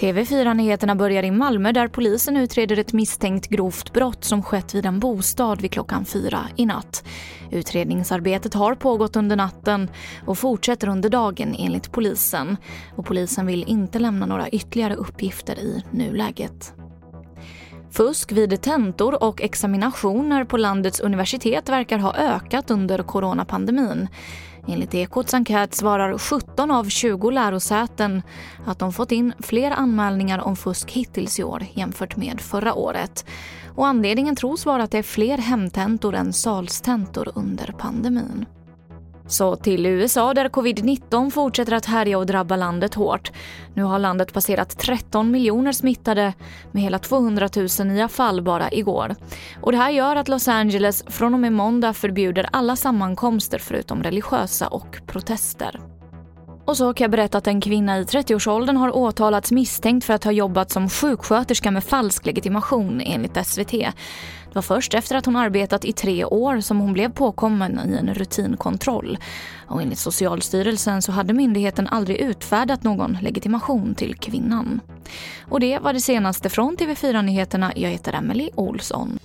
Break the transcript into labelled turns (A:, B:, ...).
A: TV4-nyheterna börjar i Malmö där polisen utreder ett misstänkt grovt brott som skett vid en bostad vid klockan fyra i natt. Utredningsarbetet har pågått under natten och fortsätter under dagen enligt polisen. Och polisen vill inte lämna några ytterligare uppgifter i nuläget. Fusk vid tentor och examinationer på landets universitet verkar ha ökat under coronapandemin. Enligt Ekots enkät svarar 17 av 20 lärosäten att de fått in fler anmälningar om fusk hittills i år jämfört med förra året. Och anledningen tros vara att det är fler hemtentor än salstentor under pandemin. Så till USA där covid-19 fortsätter att härja och drabba landet hårt. Nu har landet passerat 13 miljoner smittade med hela 200 000 nya fall bara igår. Och det här gör att Los Angeles från och med måndag förbjuder alla sammankomster förutom religiösa och protester. Och så kan jag berätta att en kvinna i 30-årsåldern har åtalats misstänkt för att ha jobbat som sjuksköterska med falsk legitimation enligt SVT. Det var först efter att hon arbetat i tre år som hon blev påkommen i en rutinkontroll. Och enligt Socialstyrelsen så hade myndigheten aldrig utfärdat någon legitimation till kvinnan. Och det var det senaste från TV4 Nyheterna. Jag heter Emily Olsson.